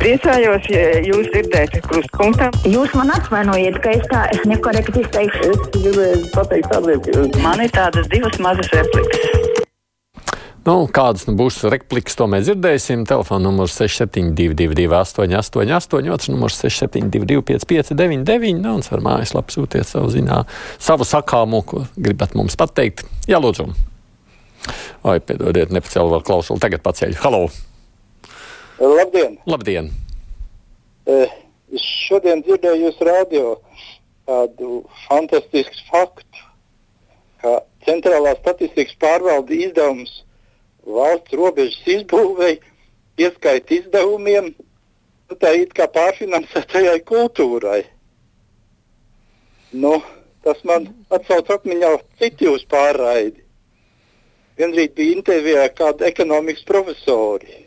Priecājos, ja jūs dzirdēsiet krustpunktā. Jūs man atvainojiet, ka es tā nekorekti izteikšu. Es gribēju pateikt tādiem, ka Man ir tādas divas mazas replikas. Nu, kādas nu būs replikas, to mēs dzirdēsim. Telefona numurs 6722, 888, otrs numurs 672, 559, nu, un ar mājaslapu sūtiet savu ziņā, savu sakāmu, ko gribat mums pateikt. Jā, lūdzu. Oi, piedodiet, nepacēlu vēl klausuli. Tagad paceļu. Halo! Labdien! Labdien! Es šodien dzirdēju jūsu radio tādu fantastisku faktu, ka Centrālā statistikas pārvalde izdevums valsts robežas izbūvei ieskaita izdevumiem, nu, tā it kā pārfinansētajai kultūrai. Nu, tas man atsauc atmiņā citu jūsu pārraidi. Vienrīt bija intervijā ar kādu ekonomikas profesori.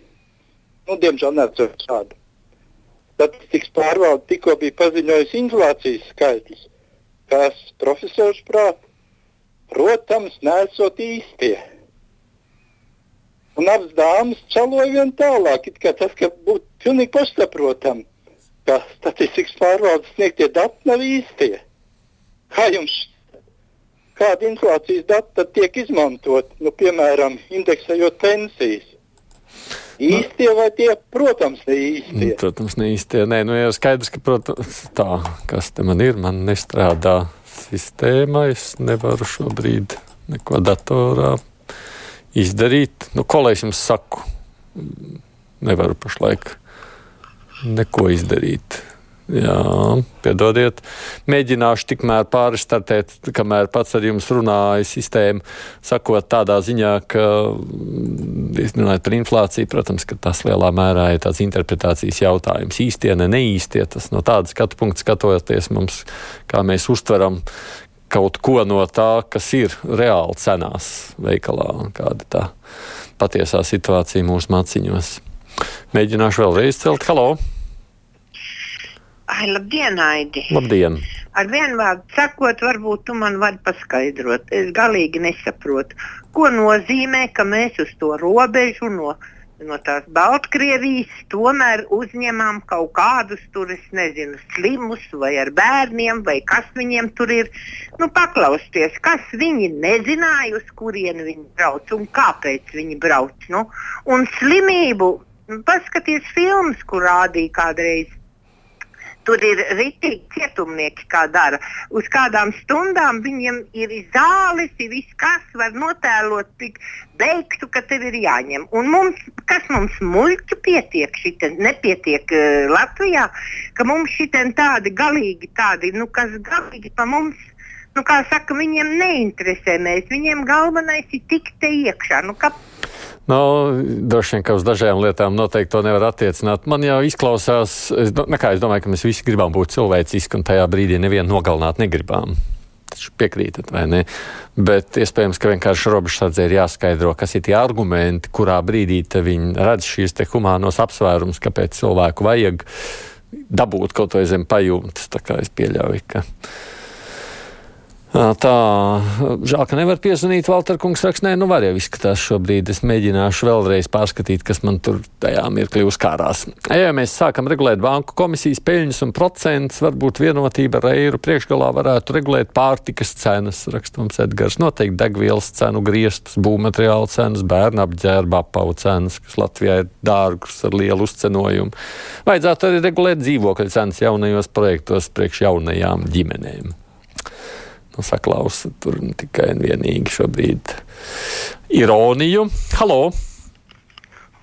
Nu, diemžēl neatceros šādu. Statistikas pārvalde tikko bija paziņojusi inflācijas skaitļus, kas profesors prāt, protams, nesot īstie. Un abas dāmas čaloja vien tālāk, it kā tas ka būtu pilnīgi pašsaprotami, ka statistikas pārvaldes sniegtie dati nav īstie. Kā jums kāda inflācijas data tiek izmantot, nu, piemēram, indeksējot pensijas? Īstie vai tie, protams, ne īstie? Protams, ne īstie. Nē, nu jau skaidrs, ka, protams, tā, kas te man ir, man nestrādā sistēma. Es nevaru šobrīd neko datorā izdarīt. Nu, ko lai es jums saku? Nevaru pašlaik neko izdarīt. Jā, piedodiet. Mēģināšu tikmēr pārstartēt, kamēr pats ar jums runāju sistēmu, sakot tādā ziņā, ka, runājot par inflāciju, protams, ka tas lielā mērā ir tāds interpretācijas jautājums. Īstie, ne neīstie, tas no tāda skatu punkta skatoties mums, kā mēs uztveram kaut ko no tā, kas ir reāli cenās veikalā, kāda tā patiesā situācija mūsu maciņos. Mēģināšu vēlreiz celt. Halo! Ai, labdien, Aidi! Labdien! Ar vienu vārdu sakot, varbūt tu man vari paskaidrot. Es galīgi nesaprotu, ko nozīmē, ka mēs uz to robežu no, no tās Baltkrievijas tomēr uzņemam kaut kādus tur, es nezinu, slimus vai ar bērniem, vai kas viņiem tur ir. Nu, paklausties, kas viņi nezināja, uz kurieni viņi brauc un kāpēc viņi brauc. Nu, un slimību, paskaties filmas, kur rādīja kādreiz. Tur ir rītīgi cietumnieki, kā dara. Uz kādām stundām viņiem ir zāles, ir viss, kas var notēlot tik beigtu, ka tev ir jāņem. Un mums, kas mums muļķu pietiek, šitien nepietiek uh, Latvijā, ka mums šitien tādi galīgi, tādi, nu, kas galīgi pa mums. Nu, kā saka, viņiem neinteresē mēs. Viņiem galvenais ir tikt iekšā. Nu, kā, Nu, droši vien, ka uz dažām lietām noteikti to nevar attiecināt. Man jau izklausās, es, do- nekā, es domāju, ka mēs visi gribam būt cilvēciski, un tajā brīdī nevienu nogalināt negribam. Taču piekrītat, vai ne? Bet iespējams, ka vienkārši robežsardze ir jāskaidro, kas ir tie argumenti, kurā brīdī viņi redz šīs humānos apsvērums, kāpēc cilvēku vajag dabūt kaut ko zem pajumtes. Tā kā es pieļauju, ka. Tā, žēl, ka nevar piezvanīt. Valter kungs rakstē, nu var jau izskatās šobrīd. Es mēģināšu vēlreiz pārskatīt, kas man tur tajā mirklī uzkārās. Ja mēs sākam regulēt banku komisijas peļņas un procentus, varbūt vienotība ar eiro priekšgalā varētu regulēt pārtikas cenas, rakstums Edgars. Noteikti degvielas cenu griestus, būvmateriālu cenas, bērnu apģērba apavu cenas, kas Latvijā ir dārgas ar lielu uzcenojumu. Vajadzētu arī regulēt dzīvokļu cenas jaunajos projektos priekš jaunajām ģimenēm nu, saklausa tur tikai un vienīgi šobrīd ironiju. Halo!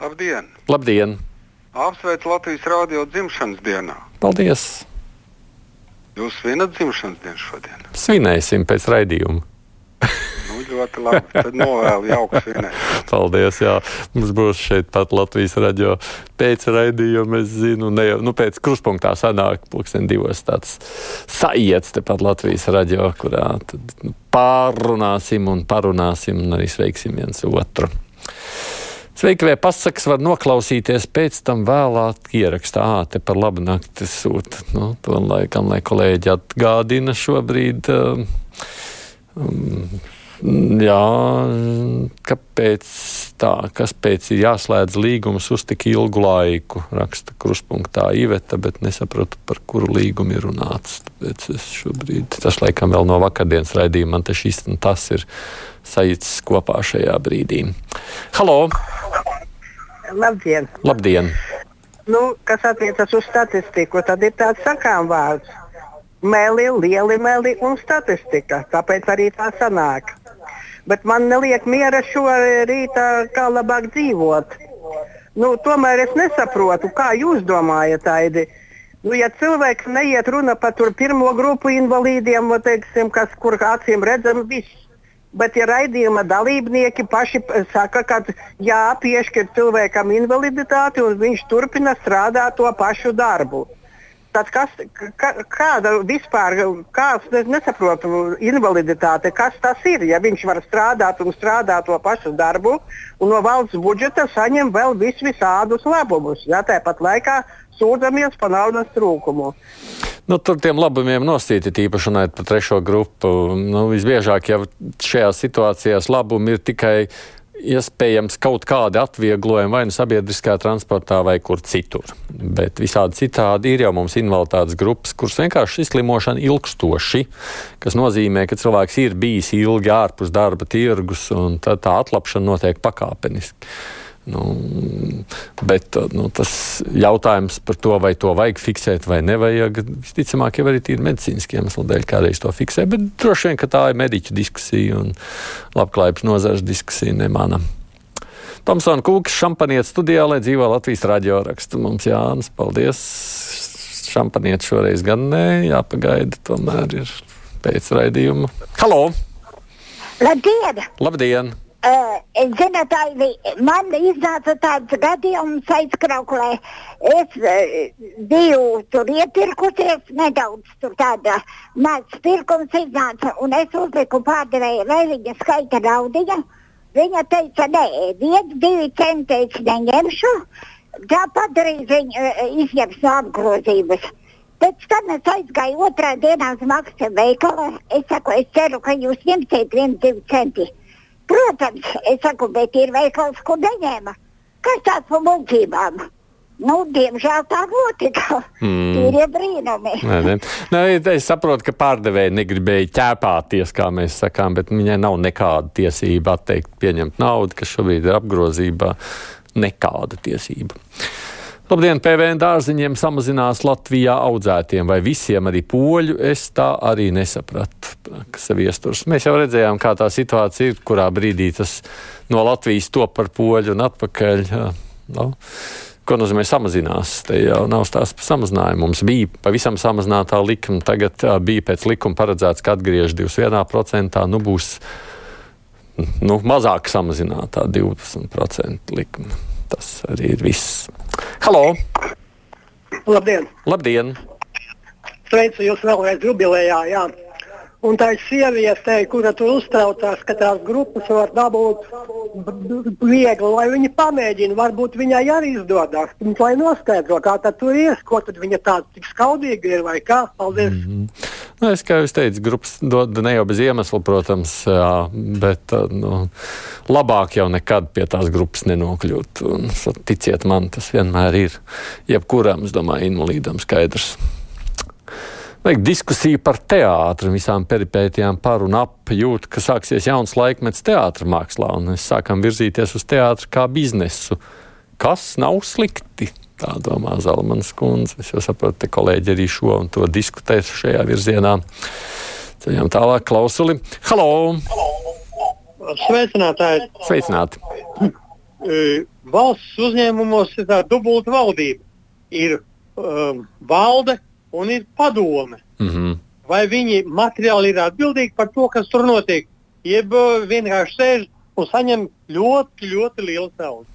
Labdien! Labdien! Apsveicu Latvijas rādio dzimšanas dienā. Paldies! Jūs svinat dzimšanas dienu šodien? Svinēsim pēc raidījuma. Nu, ļoti labi. Tad novēlu jauku svinēt. Paldies! Jā. Mums būs šeit pat Latvijas radio pēc raidījuma. Es zinu, ne, jau- nu, pēc kruspunktā sanāk pulksten divos tāds saiets tepat Latvijas radio, kurā tad, nu, pārunāsim un parunāsim un arī sveiksim viens otru. Sveiki, vai pasakas var noklausīties pēc tam vēlāk ierakstā, Ā, te par labu nakti sūta. Nu, to laikam, lai kolēģi atgādina šobrīd. Um, Jā, kāpēc tā? Kas pēc ir jāslēdz līgums uz tik ilgu laiku? Raksta kruspunktā Iveta, bet nesaprotu, par kuru līgumu ir runāts. Tāpēc es šobrīd, tas laikam vēl no vakardienas raidījuma, man te šis un tas ir sajicis kopā šajā brīdī. Halo! Labdien! Labdien! Nu, kas attiecas uz statistiku, tad ir tāds sakām vārds. Meli, lieli meli un statistika. Tāpēc arī tā sanāk. Bet man neliek miera šo rītā, kā labāk dzīvot. Nu, tomēr es nesaprotu, kā jūs domājat, Aidi. Nu, ja cilvēks neiet runa par pirmo grupu invalīdiem, teiksim, kas, kur acīm redzam, viss. Bet, ja raidījuma dalībnieki paši saka, ka jāpiešķir cilvēkam invaliditāti un viņš turpina strādāt to pašu darbu, Tad kas, kā, kāda vispār, kāds, es nesaprotu, invaliditāte, kas tas ir? Ja viņš var strādāt un strādāt to pašu darbu, un no valsts budžeta saņem vēl vis visādus labumus, ja tāpat laikā sūdzamies par naudas trūkumu. Nu, tur tiem labumiem nosīti tīpaši runājot par trešo grupu. Nu, visbiežāk jau šajās situācijās labumi ir tikai iespējams kaut kādi atvieglojumi vai nu sabiedriskā transportā vai kur citur. Bet visādi citādi ir jau mums invaliditātes grupas, kuras vienkārši izslimošana ilgstoši, kas nozīmē, ka cilvēks ir bijis ilgi ārpus darba tirgus un tā, tā atlapšana notiek pakāpeniski. Nu, bet nu, tas jautājums par to, vai to vajag fiksēt vai nevajag, visticamāk, jau arī ir medicīniski iemesli dēļ, kādreiz to fiksē. Bet droši vien, ka tā ir mediķu diskusija un labklājības nozares diskusija, ne mana. Tomsona Kūks, šampanietis studijā, lai dzīvo Latvijas radio rakstu. Mums Jānis, paldies. Šampanietis šoreiz gan nē, jāpagaida, tomēr ir pēc raidījuma. Halo! Labdien! Labdien! Uh, Ziniet, man iznāca tāds gadījums aizkrauklē. Es uh, biju tur iepirkusies, nedaudz tur tāda mākslas pirkums iznāca, un es uzliku pārdevēju, viņa skaita naudiņa. Viņa teica, nē, viens, divi centi es neņemšu. Tā padarīja viņa uh, izņems no apgrozības. Pēc tam es aizgāju otrā dienā uz maksas veikalu. Es saku, es ceru, ka jūs ņemsiet viens, divi centi. Protams, es saku, bet ir veikals, kur neņēma. Kas tāds par muļķībām? Nu, diemžēl tā notika. Mm. Tie ir brīnumi. Nē, nē. Nē, es saprotu, ka pārdevēja negribēja ķēpāties, kā mēs sakām, bet viņai nav nekāda tiesība atteikt, pieņemt naudu, kas šobrīd ir apgrozībā. Nekāda tiesība. Labdien, PVN dārziņiem samazinās Latvijā audzētiem vai visiem arī poļu. Es tā arī nesapratu, kas ir viesturs. Mēs jau redzējām, kā tā situācija ir, kurā brīdī tas no Latvijas top par poļu un atpakaļ. No, ko nozīmē samazinās? Te jau nav stāsts par samazinājumu. Mums bija pavisam samazinātā likuma, tagad bija pēc likuma paredzēts, ka atgriež 21%, nu būs nu, mazāk samazinātā 20% likuma. Tas arī ir viss. Halo! Labdien! Labdien. Sveicu jūs vēlreiz jubilejā. Jā. Un tā ir sieviete, kura tur uztraucās, ka tās grupas var dabūt viegli, lai viņi pamēģina. Varbūt viņai arī izdodas. Lai noskaidro, kā tur ir, ko tad viņa tāda tik skaudīga ir vai kā. Paldies! Mm -hmm. Nu, es kā jūs teicu, grupas dod ne jau bez iemesla, protams, jā, bet nu, labāk jau nekad pie tās grupas nenokļūt. Un, ticiet man, tas vienmēr ir jebkuram, es domāju, invalīdam skaidrs. Vajag diskusiju par teātru visām peripētijām par un ap jūt, ka sāksies jauns laikmets teātra mākslā, un mēs sākam virzīties uz teātru kā biznesu, kas nav slikti. Tā domā Zalmanas kundze. Es jau saprotu, ka kolēģi arī šo un to diskutēs šajā virzienā. Ceļam tālāk klausuli. Halo! Sveicinātāji! Sveicināti! Valsts uzņēmumos ir tā dubulta valdība. Ir um, valde un ir padome. Mm -hmm. Vai viņi materiāli ir atbildīgi par to, kas tur notiek, jeb vienkārši sēž un saņem ļoti, ļoti lielu naudu.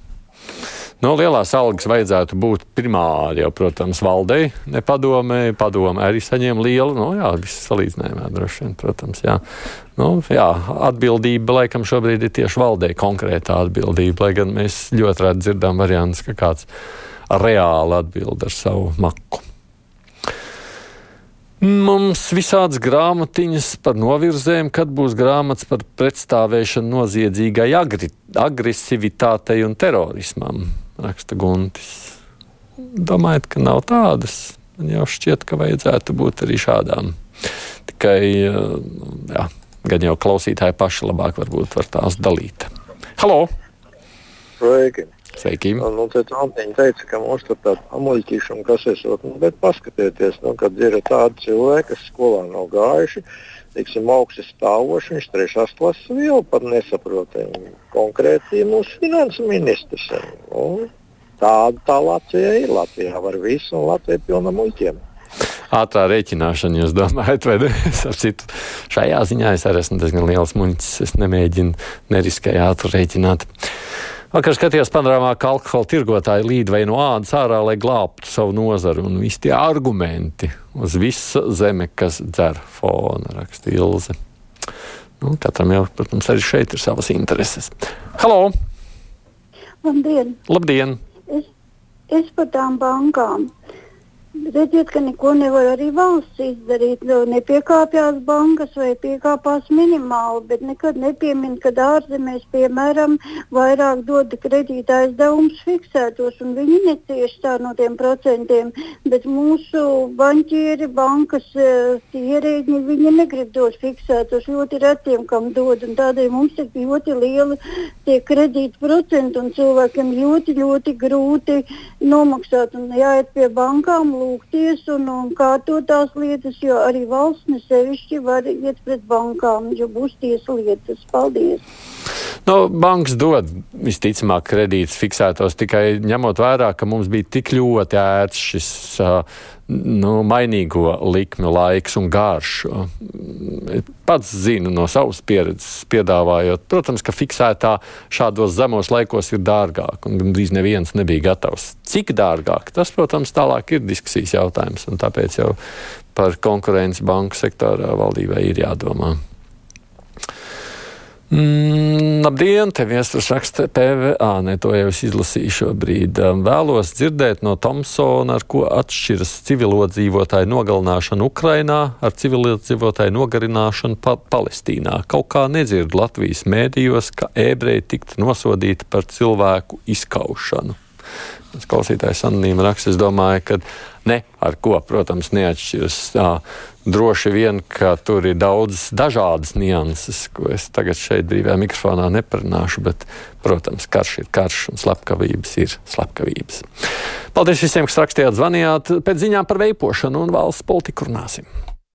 No lielās algas vajadzētu būt primāri, jau, protams, valdei, ne padomē. Padome arī saņēma lielu, nu, jā, viss salīdzinājumā droši vien, protams, jā. Nu, jā, atbildība laikam šobrīd ir tieši valdei konkrētā atbildība, lai gan mēs ļoti reti dzirdām variantus, ka kāds reāli atbild ar savu maku. Mums visādas grāmatiņas par novirzēm, kad būs grāmatas par pretstāvēšanu noziedzīgai agri, agresivitātei un terorismam, raksta Guntis. Domājat, ka nav tādas? Man jau šķiet, ka vajadzētu būt arī šādām. Tikai, jā, gan jau klausītāji paši labāk varbūt var tās dalīt. Halo! Sveiki! Sveiki! Nu, te Antiņa teica, ka mums tur tāda amuļķīšana, kas esot, nu, bet paskatieties, nu, kad ir tādi cilvēki, kas skolā nav gājuši, teiksim, augsti stāvoši, viņš trešās klases vēl pat nesaprot. Konkrēti mūsu finansu ministrs. Nu, tāda tā Latvija ir. Latvijā var visu, un Latvija ir pilna muļķiem ātrā rēķināšana, jūs domājat, vai ne? Citu, šajā ziņā es arī esmu diezgan liels muļķis. Es nemēģinu neriskēju ātri rēķināt. Vakar skatījos panorāmā, ka alkohola tirgotāji līd vai no ādas ārā, lai glābtu savu nozaru. Un visi tie argumenti uz visa zeme, kas dzer fona, raksta Ilze. Nu, katram jau, protams, arī šeit ir savas intereses. Halo! Labdien! Labdien! Es, es par tām bankām. Redziet, ka neko nevar arī valsts izdarīt. Nepiekāpjas bankas vai piekāpās minimāli, bet nekad nepiemin, ka ārzemēs, piemēram, vairāk dod kredītā aizdevumus fiksētos, un viņi necieš tā no tiem procentiem. Bet mūsu banķieri, bankas eh, ierēģi, viņi negrib dot fiksētos ļoti retiem, kam dod. Tādēļ mums ir ļoti lieli tie kredīta procenti, un cilvēkiem ļoti, ļoti grūti nomaksāt un jāiet pie bankām lūgties un, un kārtot tās lietas, jo arī valsts nesevišķi var iet pret bankām, jo būs tiesu lietas. Paldies! Nu, bankas dod visticamāk kredītus fiksētos tikai ņemot vērā, ka mums bija tik ļoti ērts šis nu, mainīgo likmju laiks un garš. Pats zinu no savas pieredzes, piedāvājot, protams, ka fiksētā šādos zemos laikos ir dārgāk, un gandrīz neviens nebija gatavs. Cik dārgāk, tas, protams, tālāk ir diskusijas jautājums, un tāpēc jau par konkurenci banku sektorā valdībai ir jādomā. Mm, labdien, te viesurs raksta PVA, ne to jau es izlasīju šobrīd. Vēlos dzirdēt no Tomsona, ar ko atšķiras civilodzīvotāju nogalināšana Ukrainā ar civilodzīvotāju nogarināšanu pa Palestīnā. Kaut kā nedzird Latvijas mēdījos, ka ebreji tiktu nosodīti par cilvēku izkaušanu. Klausītājs anonīma raksts, es domāju, ka ne ar ko, protams, neatšķiras. Droši vien, ka tur ir daudz dažādas nianses, ko es tagad šeit brīvajā mikrofonā neparunāšu, bet, protams, karš ir karš un slepkavības ir slepkavības. Paldies visiem, kas rakstījāt, zvanījāt. Pēc ziņām par veipošanu un valsts politiku runāsim.